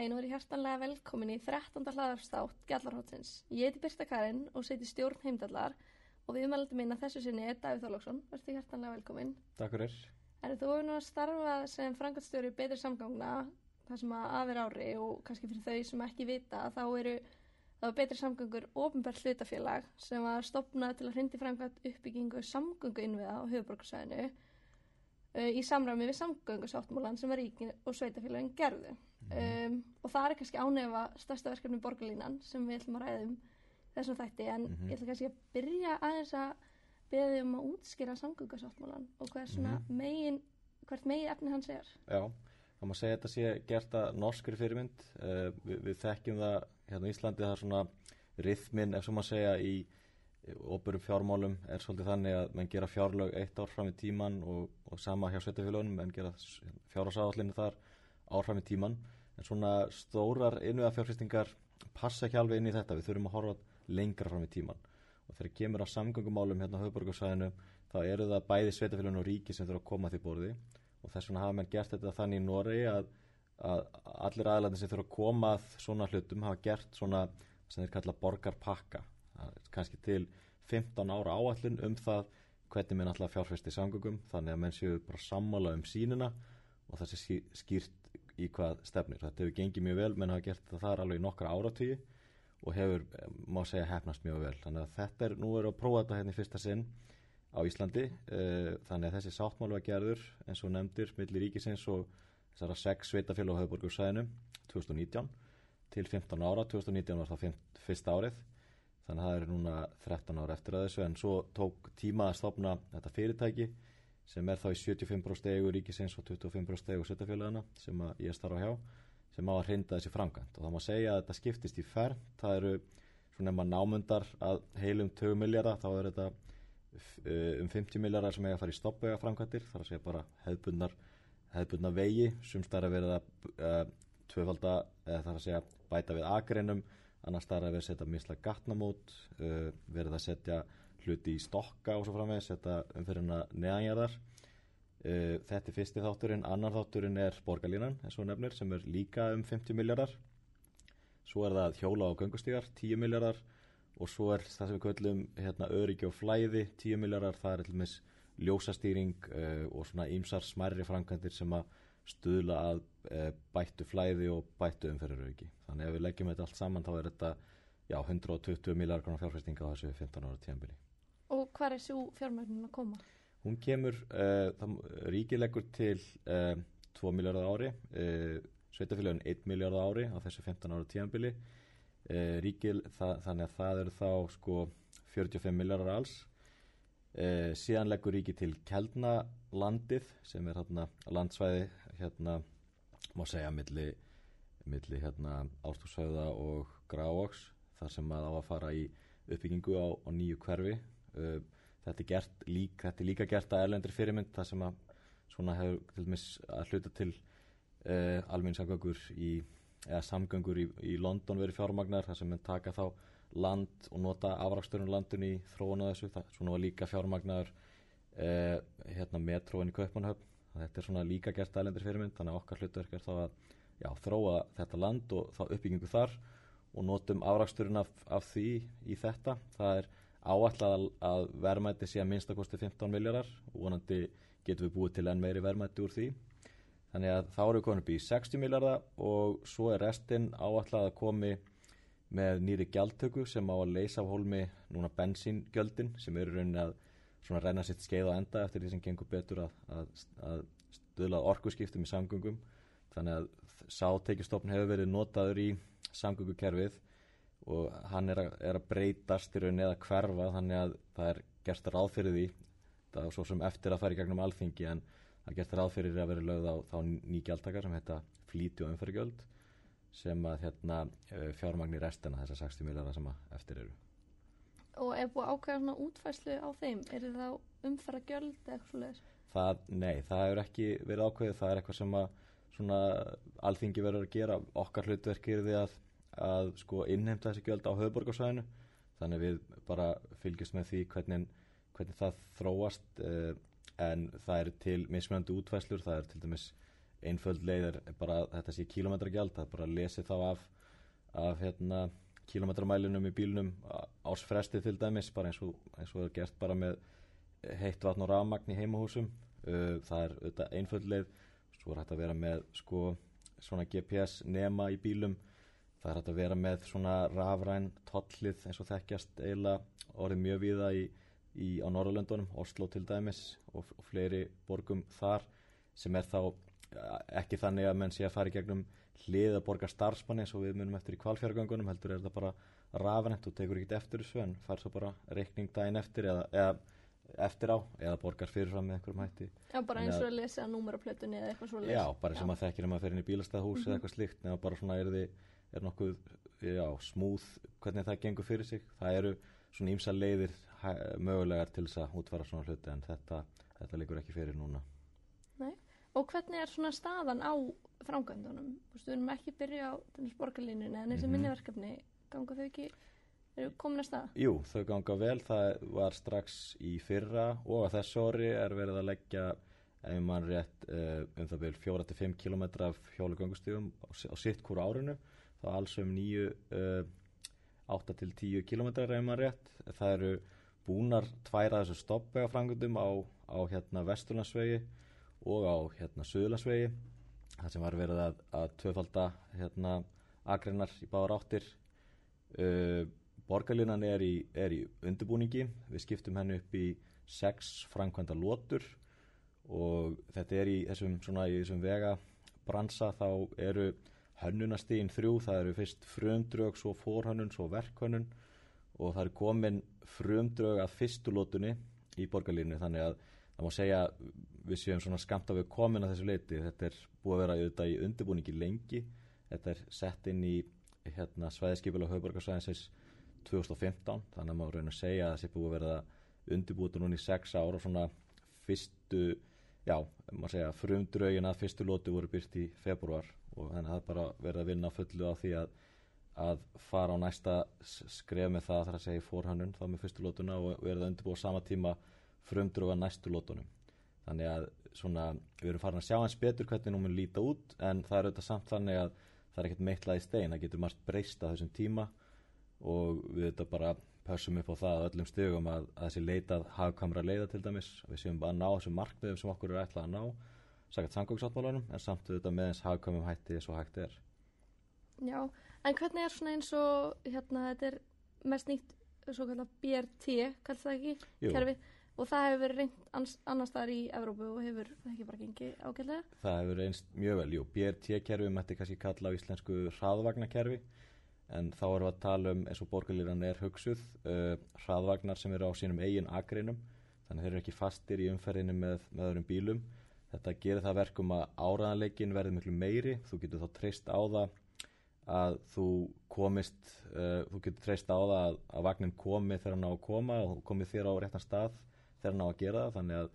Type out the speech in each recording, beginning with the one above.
daginn og verið hjartanlega velkomin í 13. hlaðarstátt Gjallarhótsins. Ég heiti Birta Karin og seti stjórn heimdallar og við umælandi minna þessu sinni er Davíð Þorlóksson. Verður hjartanlega velkomin. Takk fyrir. Er þú nú að starfa sem frangatstjóri betri samgangna þar sem að aðver ári og kannski fyrir þau sem ekki vita þá eru þá er betri samgangur ofinbært hlutafélag sem var stopnað til að hrindi framkvæmt uppbyggingu samgöngu innviða á höfuborgarsæðinu í samræmi við samgöngusáttmólan sem ríkin og sveitafélagin gerðu. Um, og það er kannski ánefa stærsta verkefni borgarlínan sem við ætlum að ræða um þessum þætti en ég ætla kannski að byrja aðeins að beðið um að útskýra samgöngusáttmólan og hvað er svona megin, hvert megin efni hans er. Já, það má segja að þetta sé gert að norskri fyrirmynd. Uh, við, við þekkjum það hérna á Íslandi það er svona rithmin, ef svo maður segja, í óbyrjum fjármálum er svolítið þannig að menn gera fjárlög eitt ár fram í tíman og, og sama hjá sveitafélagunum, menn gera fjárhásáallinu þar ár fram í tíman en svona stórar innviða fjárfestingar passa ekki alveg inn í þetta, við þurfum að horfa lengra fram í tíman og þegar kemur á samgöngumálum hérna á höfuborgarsvæðinu þá eru það bæði sveitafélagun og ríki sem þurfa að koma því borði. Og þess vegna hafa menn gert þetta þannig í Noregi að, að allir aðlæðin sem þurfa að koma að svona hlutum hafa gert svona sem þeir kalla borgarpakka. Kannski til 15 ára áallun um það hvernig menn alltaf fjárfesti samgöngum þannig að menn séu bara sammála um sínina og það sé skýrt í hvað stefnir. Þetta hefur gengið mjög vel menn hafa gert þetta þar alveg í nokkra áratíi og hefur, má segja, hefnast mjög vel. Þannig að þetta er, nú er að prófa þetta hérna í fyrsta sinn á Íslandi þannig að þessi sáttmálu var gerður eins og nefndir millir ríkisins og þessara sex sveitafélag á höfuborgarsæðinu 2019 til 15 ára, 2019 var það fyrsta árið þannig að það er núna 13 ára eftir að þessu en svo tók tíma að stopna þetta fyrirtæki sem er þá í 75% eigu ríkisins og 25% eigu sveitafélagana sem ég starfa hjá sem á að hrinda þessi framkvæmt. Og það má segja að þetta skiptist í færn það eru svona ef maður námundar að heilum 20 miljardar þá er þetta um 50 miljardar sem eiga að fara í stoppvega framkvæmtir þar að segja bara hefðbundnar hefðbundnar vegi. Sem starf að verða uh, tvöfalda eða þar að segja bæta við agreinum annars þar að við setja misla gatnamót uh, verið að setja hluti í stokka og svo framveg setja umfyrirna neðanjarðar uh, þetta er fyrsti þátturinn. Annar þátturinn er borgarlínan nefnir sem er líka um 50 miljardar svo er það hjóla og göngustígar 10 miljardar og svo er það sem við köllum hérna, öryggi og flæði 10 miljardar, það er eitthvað ljósastýring uh, og svona ímsar smærri framkvæmdir sem að stuðla að e, bættu flæði og bættu umferðarauki. Þannig að ef við leggjum þetta allt saman þá er þetta já, 120 miljardar konar fjárfæstinga á þessu 15 ára tíanbili. Og hvað er svo fjármögnun að koma? Hún kemur, e, það, ríkið leggur til e, 2 miljardar ári, sveitafélagin 1 miljardar ári á þessu 15 ára tíanbili. Ríkið, það, þannig að það eru þá sko 45 miljardar alls. Síðan leggur ríkið til Keldna landið sem er hérna landsvæði hérna má segja milli, milli hérna ástúrsvæða og grávoks þar sem að á að fara í uppbyggingu á, á nýju hverfi. Uh, þetta, er gert, lík, þetta er líka gert að erlendri fyrirmynd þar sem að svona hefur til dæmis að hluta til uh, almennsangöngur í eða samgöngur í, í London verið fjármagnar þar sem mann taka þá land og nota afraksturinn landun í þróun og þessu, það, svona var líka fjármagnar Uh, hérna metróin í Kaupanhöfn þetta er svona líka gert ælendur fyrirmynd þannig að okkar hlutverk er þá að já, þróa þetta land og þá uppbyggingu þar og notum afraksturinn af, af því í þetta. Það er áallega að, verðmætti sé að minnstakosti 15 miljardar og vonandi getum við búið til enn meiri verðmætti úr því. Þannig að þá eru við komin upp í 60 miljardar og svo er restinn áallega að komi með nýri gjaldtöku sem á að leysa af hólmi núna bensíngjöldin sem eru rauninni að svona reyna sitt skeið á enda eftir því sem gengur betur að, að, að stöðla orkuskiptum í samgöngum. Þannig að sáteikistofn hefur verið notaður í samgöngukerfið og hann er að, er að breytast í rauninni eða hverfa þannig að það er gert ráð fyrir því. Það er svo sem eftir að fara í gegnum alþingi en það er gert ráð fyrir að vera lögð á þá nýgjaldtakar sem heita flíti og umferðgjöld sem að hérna, fjármagnir restina þessar 60 miljardar sem eftir eru Og er búið ákveða svona útfæslu á þeim? Er það umfæra gjöld eða eitthvað svoleiðis? Það, nei, það hefur ekki verið ákveðið, það er eitthvað sem að svona alþingi verður að gera. Okkar hlutverkir við að, að sko innheimta þessi gjöld á höfuborgarsvæðinu þannig við bara fylgjast með því hvernig, hvernig það þróast eh, en það er til mismjöndi útfæslur, það er til dæmis einföld leið er bara þetta sé kílometragjald, það er bara að lesi þá af, af hérna, kílometramælinum í bílnum ásfresti til dæmis, bara eins og, eins og er gert bara með heitt vatn og rafmagn í heimahúsum. Það er auðvitað einföld leið. Svo er hægt að vera með sko svona GPS nema í bílum. Það er hægt að vera með svona rafræn tollið eins og þekkjast eiginlega orðið mjög viða í, í, á Norrlöndunum, Oslo til dæmis og, og fleiri borgum þar sem er þá ekki þannig að menn sé að fara í gegnum hlið að borga starfsmanni eins og við munum eftir í kvalfjörgöngunum heldur er þetta bara rafrænt og tekur ekkert eftir þessu en fær svo bara reikning daginn eftir eða, eða eftir á eða borgar fyrirfram með einhverjum hætti. Já, bara eins og að lesa númeraplötunni eða eitthvað svo Já, bara sem að þekkir um að fyrir inn í bílastæðhús mm -hmm. eða eitthvað slikt, nema bara svona er, þið, er nokkuð já, smúð hvernig það gengur fyrir sig, það eru svona ímsa leiðir mögulegar til þess að útfara svona hluti en þetta, þetta og hvernig er svona staðan á framgöndunum? Þú veist, við erum ekki byrja á borgarlínunni en þessi mm -hmm. minniverkefni ganga þau ekki eru komin að staða? Jú, þau ganga vel, það var strax í fyrra og að þessu orri er verið að leggja ef mann rétt uh, um það byrjum 4-5 km af hjólugöngustíðum á, á sitt hvora árinu þá alls um 9 uh, 8-10 km ef mann rétt það eru búnar tværa þessu stoppvega frangundum á, á hérna Vesturlandsvegi og á hérna Suðlandsvegi það sem var verið að, að tvöfalda hérna agreinar í báðar áttir. Uh, Borgarlínan er í, er í undirbúningi, við skiptum henni upp í sex framkvæmda lótur og þetta er í þessum, svona, í þessum vega bransa. Þá eru hönnunastígin þrjú, það eru fyrst frumdrög, svo fórhönnun, svo verkhönnun og það eru komin frumdrög að fyrstu lótunni í borgarlínu þannig að það má segja við séum svona skamt að við komin að þessu leiti, þetta er búið að vera auðvitað í undirbúningi lengi, þetta er sett inn í hérna, svæðiskipil og höfuborgarsvæðinsins 2015 þannig að maður reyna að segja að sé búið að verða undirbúið núna í sex ára svona fyrstu, já, maður segja frumdraugin að fyrstu lótu voru byrst í februar og þannig að það bara verða að vinna fullu á því að, að fara á næsta skref með það þar að segja fórhannun þá með fyrstu lótuna og verða undirbúið á sama tíma frumdrauga næstu lótunum þannig að svona við erum farin að sjá hans betur hvernig nú mun líta út en það er auðvitað samt þannig að það er ekkert meitlað í stein, það getur margt breyst á þessum tíma og við þetta bara pössum upp á það öllum stögum að, að þessi leitað hafkamra leiða til dæmis. Við séum að ná þessum markmiðum sem okkur eru ætlað að ná sagt sangóksáttmálunum en samt þetta með þess hafkamum hætti eins og hætti er. Já, en hvernig er svona eins og hérna þetta er mest nýtt svo kallar BRT, kallar það ekki Jú. kerfi og það hefur verið reynd annar staðar í Evrópu og hefur það ekki bara gengið ágæðlega Það hefur reynst mjög vel, jú, BRT kerfi mætti kannski kalla á íslensku hraðvagnakerfi en þá erum við að tala um eins og borgarlýran er hugsuð uh, hraðvagnar sem eru á sínum eigin agreinum þannig þeir eru ekki fastir í umferðinu með, með öðrum bílum. Þetta gerir það verkum að áraðanleikin verður miklu meiri. Þú getur þá treyst á það að þú komist uh, þú getur treyst á það að, að vagnin komi þegar hann á að koma og komi þér á réttan stað þegar hann á að gera það þannig að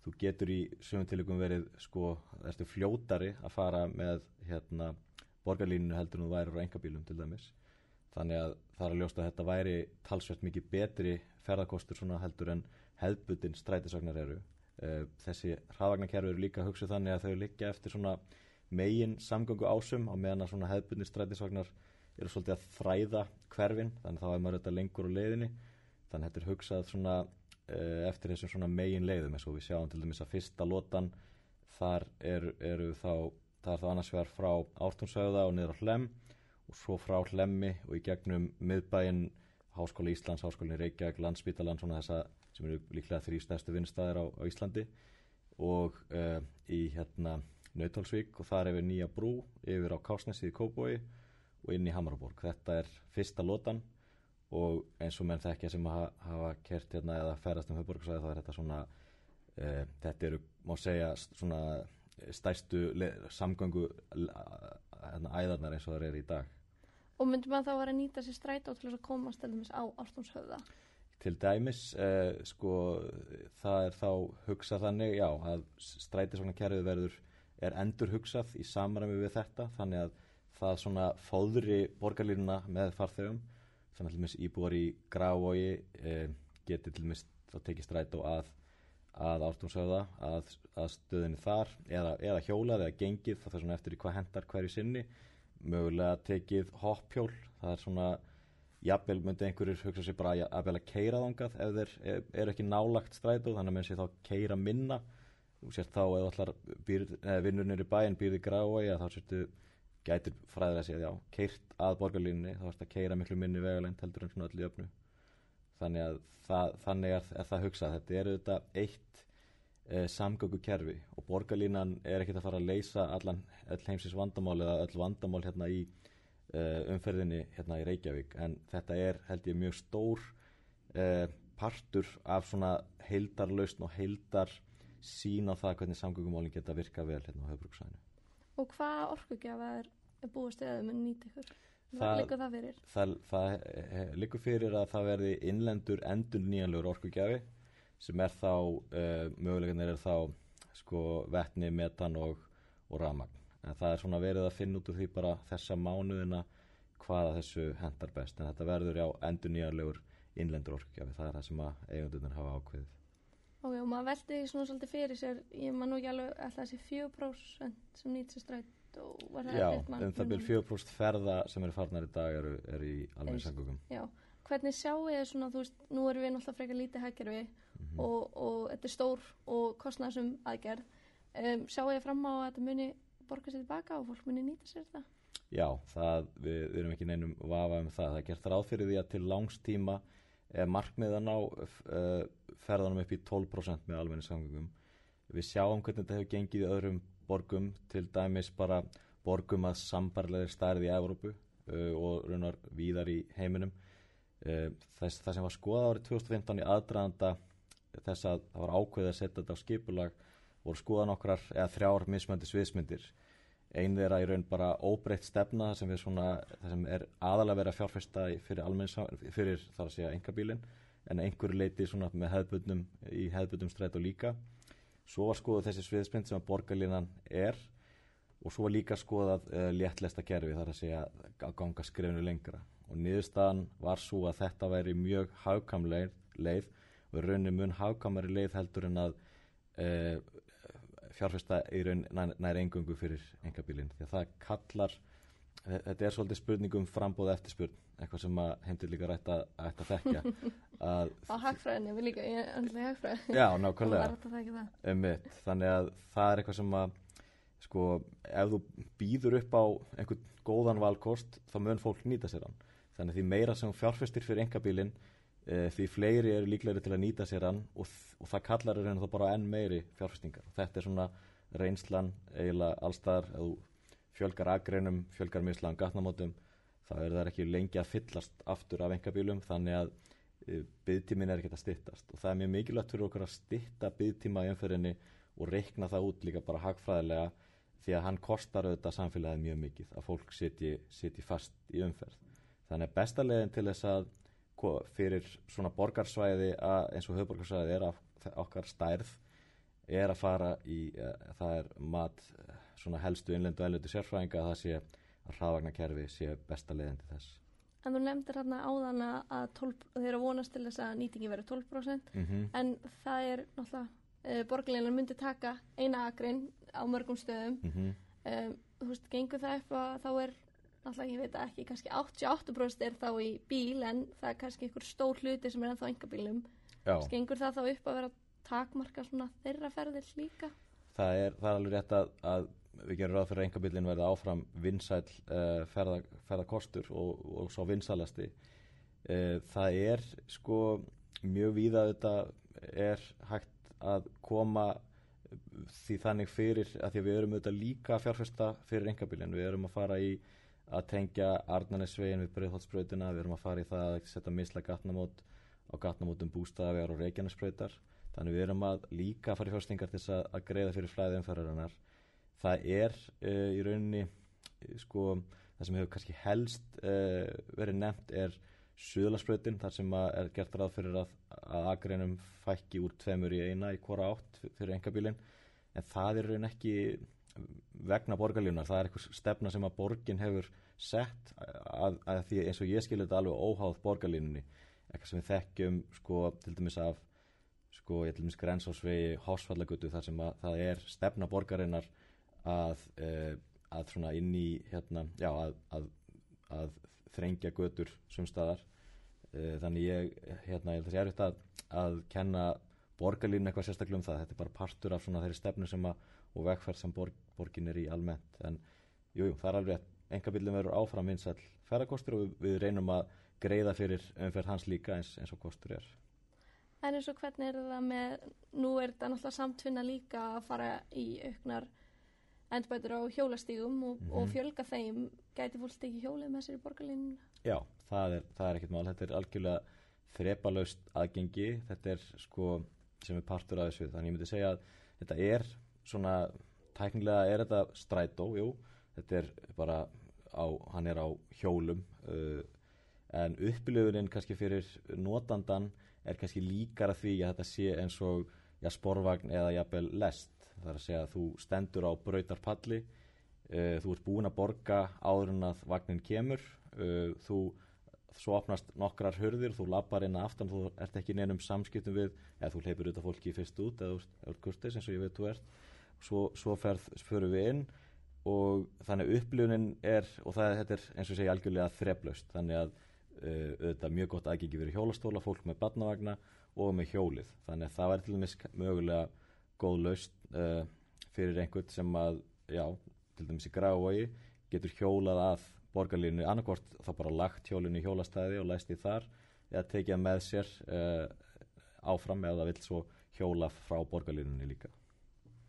þú getur í sögum tilíkum verið sko, þessu fljótari að fara með hérna borgarlínunu heldur en þú væri á engabílum til dæmis. Þannig að það er að ljósta að þetta væri talsvert mikið betri ferðarkostur svona heldur en hefðbundin strætisvagnar eru. Uh, þessi hraðvagnarkerfi eru líka hugsið þannig að þau liggja eftir svona megin samgöngu ásum á meðan að svona hefðbundin strætisvagnar eru svolítið að þræða hverfin þannig að þá er maður þetta lengur á leiðinni. Þannig að þetta er hugsað svona eftir þessum svona megin leiðum eins og við sjáum til dæmis að fyrsta lotan þar eru er þá það er þá annars vegar frá Ártúnsauða og niður á Hlem og svo frá Hlemmi og í gegnum miðbæinn Háskóli Íslands, Háskólin Reykjavík, Landsbítalan svona þessa sem eru líklega þrý stærstu vinnstæðir á, á Íslandi og uh, í hérna Nautalsvík og þar hefur nýja brú yfir á Kásnesi í Kóboi og inn í Hamaraborg. Þetta er fyrsta lotan og eins og menn þekkja sem hafa, hafa kert hérna eða ferðast um höfborgarsæði þá er þetta svona uh, þetta eru, má segja, svona stærstu samgöngu hérna, æðarnar eins og það er í dag Og myndum að þá vera að nýta sér strætó til þess að komast til dæmis á Ártúnshöfða? Til dæmis, eh, sko, það er þá hugsað þannig, já, að strætisvagnakerfið verður, er endur hugsað í samræmi við þetta, þannig að það svona fóðri borgarlínuna með farþegum, þannig að íbúar í Gravogi eh, getur til dæmis þá tekið strætó að að ártúnsöða að, að stöðinni þar eða, eða hjólað eða gengið það er svona eftir í hvað hendar hverju sinni. Mögulega tekið hoppjól það er svona jafnvel myndi einhverjur hugsa sér bara að vel að keira þangað ef þeir er, er ekki nálagt strætó þannig að menn sé þá keira minna. Þú sést þá ef allar vinnurnir í bæinn býrði grái að þá sérstu gætir fræðilega séð já, keirt að borgarlínni þá erst að keira miklu minni vegalend heldur en svona öll í öfnu. Þannig að það, þannig er, er það hugsað. Þetta er auðvitað eitt e, samgöngu kerfi og borgarlínan er ekkert að fara að leysa allan öll heimsins vandamál eða öll vandamál hérna í e, umferðinni hérna í Reykjavík. En þetta er held ég mjög stór e, partur af svona heildarlausn og heildar sín á það hvernig samgöngumálinn geta virka vel hérna á höfbruksæðinu Og hvað orkugjafa er búist eða mun nýta ykkur? Liggur það fyrir? Það, það eh, liggur fyrir að það verði innlendur endur nýjanlegur orkugjafi sem er þá, uh, möguleganir er þá sko vettni, metan og, og ramagn. En það er svona verið að finna út úr því bara þessa mánuðina hvaða þessu hendar best. En þetta verður já endur nýjanlegur innlendur orkugjafi. Það er það sem að eigundunir hafa ákveðið. Ok, og maður veldi svona svolítið fyrir sér, ég maður nú ekki alveg alltaf þessi 4% sem nýtt sér strætt það Já, um það byrjum 4% ferða sem eru farnar í dag eru, eru í alveg sangugum. Já, hvernig sjáu þið svona, þú veist, nú erum við náttúrulega frekar lítið hækjörfi mm -hmm. og, og þetta er stór og kostnæðsum aðgerð. Um, sjáu þið fram á að þetta muni borga sér tilbaka og fólk muni nýta sér þetta? Já, það, við, við erum ekki neinum vafa um það. Það er gert ráð fyrir því að til langstíma er markmiðan á uh, ferðanum upp í 12% með almenni samgöngum. Við sjáum hvernig þetta hefur gengið í öðrum borgum, til dæmis bara borgum að sambarlegir stærði í Evrópu uh, og raunar víðar í heiminum. Uh, þess, það sem var skoða árið 2015 í aðdraðanda þess að það var ákveðið að setja þetta á skipulag voru skoða nokkrar eða þrjár mismöndi sviðsmyndir einn þeirra í raun bara óbreytt stefna sem, svona, sem er aðalega verið að fjárfesta fyrir, almenns, fyrir þar að segja engabílin en einhverju leiti með hefðbundum í hefðbundum stræt og líka svo var skoðað þessi sviðsmynd sem að borgarlínan er og svo var líka skoðað uh, léttlesta kerfi þar að segja að ganga skrifinu lengra. Og niðurstaðan var svo að þetta væri mjög hagkamleið leið og rauninu mun hagkamari leið heldur en að uh, fjárfesta í raun nær, nær engungu fyrir engabílinn því að það kallar þetta er svolítið spurningum frambóð eftir spurn eitthvað sem að heimtir líka rætt að, að þekkja. Að á hagfræðinni, við líka, ég er andlega hagfræð já, nákvæmlega. Um þannig að það er eitthvað sem að sko, ef þú býður upp á einhvern góðan valkost þá mun fólk nýta sér hann. Þannig að því meira sem fjárfestir fyrir engabílinn e, því fleiri eru líklegri til að nýta sér hann og, og það kallar er þá bara enn meiri fjárfestingar. Og þetta er svona reynslan eiginlega allstaðar að þú fjölgar agreinum, fjölgar mislaðan gatnamótum þá er það ekki lengi að fyllast aftur af engabílum þannig að e, byggtímin er ekkert að stittast og það er mjög mikilvægt fyrir okkur að stitta byggtíma í umferðinni og reikna það út líka bara hagfræðilega því að hann kostar auðvitað samfélagið mjög mikið að fólk sitji, fast í umferð. Þannig að besta leginn til þess að fyrir svona borgarsvæði að, eins og höfborgarsvæði er að okkar stærð er að fara í, uh, það er mat svona helstu innlendu og ellötu sérfræðinga að það sé að hraðvagnarkerfi sé besta leiðin til þess. En þú nefndir hérna áðan að 12, þeir eru vonast til þess að nýtingi verið 12% mm -hmm. en það er náttúrulega, uh, borgarleinar myndi taka eina agrinn á mörgum stöðum mm -hmm. um, þú veist, gengur það upp að þá er náttúrulega ég veit ekki, kannski 88% er þá í bíl en það er kannski einhver stór hluti sem er ennþá engabílum skengur það þá upp að vera takmarka svona þeirra ferðir líka? Það er, það er alveg rétt að, að við gerum ráð fyrir að engabílinn verði áfram vinsæl uh, ferða, ferðakostur og, og svo vinsælasti. Uh, það er sko mjög víða þetta er hægt að koma því þannig fyrir að því við erum auðvitað líka fjárfesta fyrir engabílinn, við erum að fara í að tengja Arnarnesvegin við Breiðholtsbröytina, við erum að fara í það að setja misla gatnamót á gatnamótum bústæðavegar og Reykjanesbröytar þannig við erum að líka fara í fjörstingar til þess að, að greiða fyrir flæði umfærarinnar það er uh, í rauninni uh, sko það sem hefur kannski helst uh, verið nefnt er Suðlandsbröytin þar sem er gert ráð fyrir að, að agreinum fækki úr tveimur í eina í hvora átt fyrir engabílin en það er raun ekki vegna borgarlínunar, það er eitthvað stefna sem að borgin hefur sett að, að því eins og ég skilur þetta alveg óháð borgarlínunni, eitthvað sem við þekkjum sko til dæmis af sko ég til dæmis grensásvegi hásfallagötu þar sem að það er stefna borgarinnar að, uh, að svona inn í hérna, já að, að, að þrengja götur sumstaðar uh, þannig ég hérna ég held að það sé erfitt að, að kenna borgarlínu eitthvað sérstaklega um það. Þetta er bara partur af svona þeirri stefnu sem að og vegferð sem borg, borgin er í almennt. En jújú, jú, það er alveg engabillin verður áfram vinsall ferðarkostur og við, við reynum að greiða fyrir umferð hans líka eins, eins og kostur er. En eins og hvernig er það með, nú er þetta náttúrulega samtvinna líka að fara í auknar endbætur á hjólastígum og, mm -hmm. og mhm. fjölga þeim, gæti fólk ekki hjólið með sér í borgarlínuna? Já, það er, það er ekkit mál, þetta er algjörlega þrepalaust aðgengi, þetta er sko sem er partur af þessu, þannig ég myndi segja að þetta er svona, tæknilega er þetta strætó, jú, þetta er bara á, hann er á hjólum uh, en upplöfunin kannski fyrir notandan er kannski líkara því að þetta sé eins og ja, sporvagn eða jafnvel lest það er að segja að þú stendur á brautarpalli uh, þú ert búin að borga áður en að vagnin kemur uh, þú svo opnast nokkrar hörðir, þú lappar inn aftan þú ert ekki neinum samskiptum við eða þú leipur auðvitað fólki fyrst út eða ert kurtis eins og ég veit þú ert. Svo, svo fyrir við inn og þannig upplifunin er og það, þetta er eins og segja algjörlega þreplaust þannig að uh, auðvitað mjög gott aðgengi verið hjólastóla, fólk með barnavagna og með hjólið. Þannig að það væri til dæmis mögulega góð laust uh, fyrir einhvern sem að já, til dæmis í grávogi getur hjólað að borgarlínu annarkort þá bara lagt hjólinu í hjólastæði og læst í þar eða tekið með sér uh, áfram eða vill svo hjóla frá borgarlínunni líka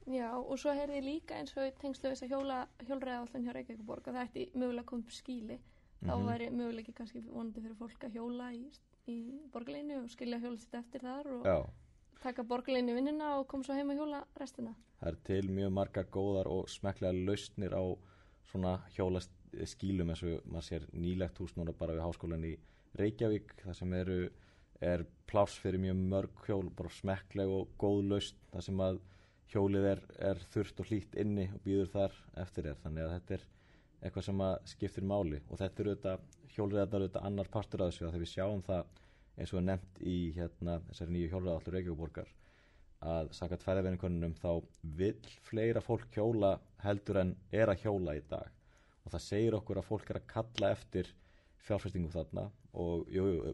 Já, og svo heyrði líka eins og tengslu þess að hjóla, hjólræðallin hjá Reykjavík að það ætti mögulega að koma upp skíli mm -hmm. þá væri mögulega kannski vonandi fyrir fólk að hjóla í, í borgarleinu og skilja hjóla sitt eftir þar og Já. Taka borgarleinu vinnina og koma svo heim að hjóla restina. Það er til mjög margar góðar og smeklega lausnir á svona hjólaskílum eins og maður sér nýlegt hús núna bara við háskólan í Reykjavík það sem eru er pláss fyrir mjög mörg hjól, bara smekleg og góð laust það sem að hjólið er, er þurft og hlýtt inni og býður þar eftir þér þannig að þetta er eitthvað sem skiptir máli og þetta eru auðvitað hjólriðarnar auðvitað annar partur af þessu að þegar við sjáum það eins og er nefnt í hérna, þessari nýju hjólriðarallur Reykjavíkborgar að sakat fæðavenningunum þá vil fleira fólk hjóla heldur en er að hjóla í dag. Og það segir okkur að fólk er að kalla eftir fjárfestingum þarna og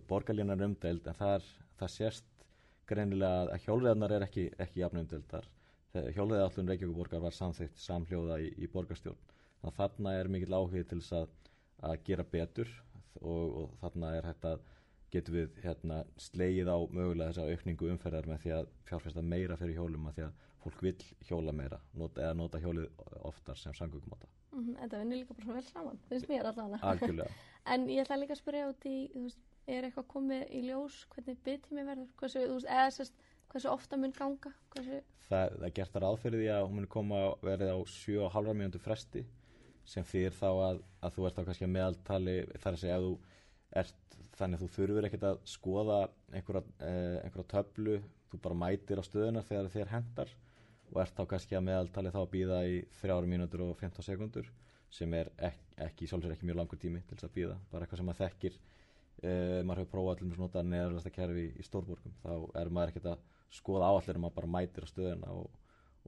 borgarlínan er umdeild en það, er, það sést greinilega að hjólriðarnar er ekki, ekki jafn umdeildar. Hjólaði allun Reykjavík-borgar var samþygt samhljóða í, í borgarstjórn. Þannig að þarna er mikill áhugið til þess að, að gera betur og, og þarna er hægt að getur við hérna, slegið á mögulega þessa aukningu umferðar með því að fjárfesta meira fyrir hjólum að því að fólk vil hjóla meira nota, eða nota hjólið oftar sem sangugumóta mm -hmm, Þetta vinnir líka bara svo vel saman finnst mér allavega. En ég ætla líka að spyrja út í veist, er eitthvað komið í ljós hvernig byggtími verður? Hversu, veist, eða sérst hversu ofta mun ganga? Hversu... Það, það gert það ráðferði að hún mun koma verið á 7,5 mjöndu fresti sem þýr þá að, að þú ert á kannski meðaltali þar að segja að þú ert þannig að þú þurfur ekkert að skoða einhverja, eh, einhverja töflu þú bara mætir á stöðuna þegar þér hendar og ert þá kannski að meðaltali þá að býða í 3 mínútur og 15 sekundur sem er ek, ekki, sjálfsvegar ekki mjög langur tími til þess að býða, bara eitthvað sem maður þekkir eh, maður hefur prófað allir með svona neðarlega kerfi í, í stórborgum, þá er maður ekkert að skoða áallir um að bara mætir á stöðuna og,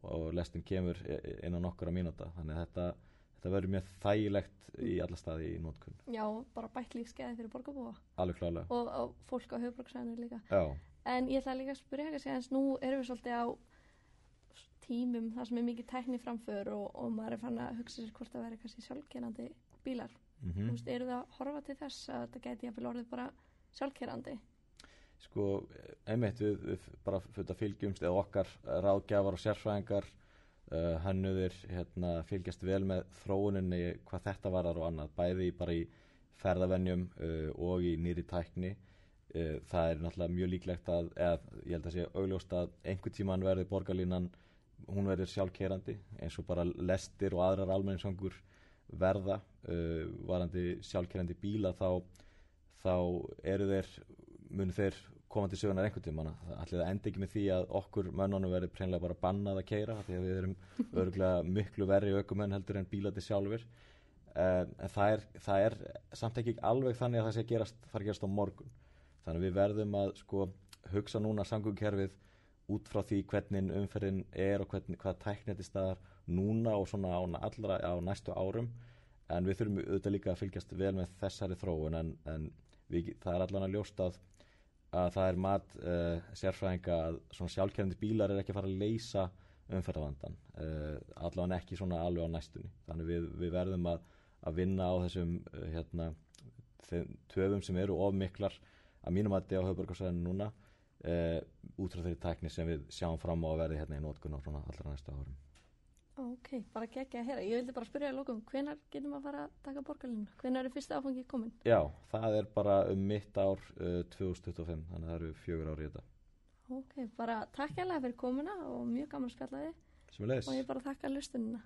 og lestin kemur innan okkar á mínúta. Þannig að þetta, þetta verður mjög þægilegt í alla staði í nótkunn Já, bara bætt lífskeiði fyrir borgarbúa. Alveg klálega. Og, og fólk á höfbruksæðinu líka. Já. En ég ætla líka að spyrja ekki að segja nú erum við svolítið á tímum þar sem er mikið tækni framför og, og maður er fann að hugsa sér hvort að vera kannski sjálfkerandi bílar. Mm -hmm. Þú veist, eru það að horfa til þess að þetta geti jafnvel orðið bara sjálfkerandi sko, einmitt við, við bara að fylgjumst eða okkar ráðgjafar og sérfræðingar uh, hannuðir hérna, fylgjast vel með þróuninni hvað þetta varar og annað, bæði bara í ferðavennjum uh, og í nýri tækni. Uh, það er náttúrulega mjög líklegt að, eða ég held að sé augljóst að einhver tíman verði borgarlínan hún verður sjálfkerandi eins og bara lestir og aðrar almenningssangur verða. Varandi sjálfkerandi bíla þá þá eru þeir munu þeir koma til sögunar einhvern tíma allir það endi ekki með því að okkur mönnunum verður preinlega bara bannað að keira því að við erum örgulega miklu verri aukumenn heldur en bílati sjálfur um, en það er, það er samt ekki alveg þannig að það sé að gerast, að gerast á morgun. Þannig að við verðum að sko hugsa núna sangungkerfið út frá því hvernig umferðin er og hvernig, hvað tæknið til staðar núna og svona á, allra, á næstu árum. En við þurfum auðvitað líka að fylgjast vel með þessari þróun en, en við, það er allan að ljósta að, að það er mat uh, sérfræðinga að svona sjálfkerrandi bílar er ekki að fara að leysa umferðavandan uh, allan ekki svona alveg á næstunni. Þannig við, við verðum að, að vinna á þessum uh, hérna, töfum sem eru ofmiklar að mínum að þetta á höfburgarsæðinu núna út frá þeirri tækni sem við sjáum fram á að verði hérna í nótkunn á allra næstu árum Ok, bara geggja að hera. Ég vildi bara spyrja í lókum, hvenar getum við að fara að taka borgarlinu? Hvenar eru fyrsta áfangi komin? Já, það er bara um mitt ár uh, 2025, þannig að það eru fjögur ár í þetta. Ok, bara takk alveg fyrir komuna og mjög gaman að spjalla þið. Sem er leiðis. Og ég bara þakka lustunina.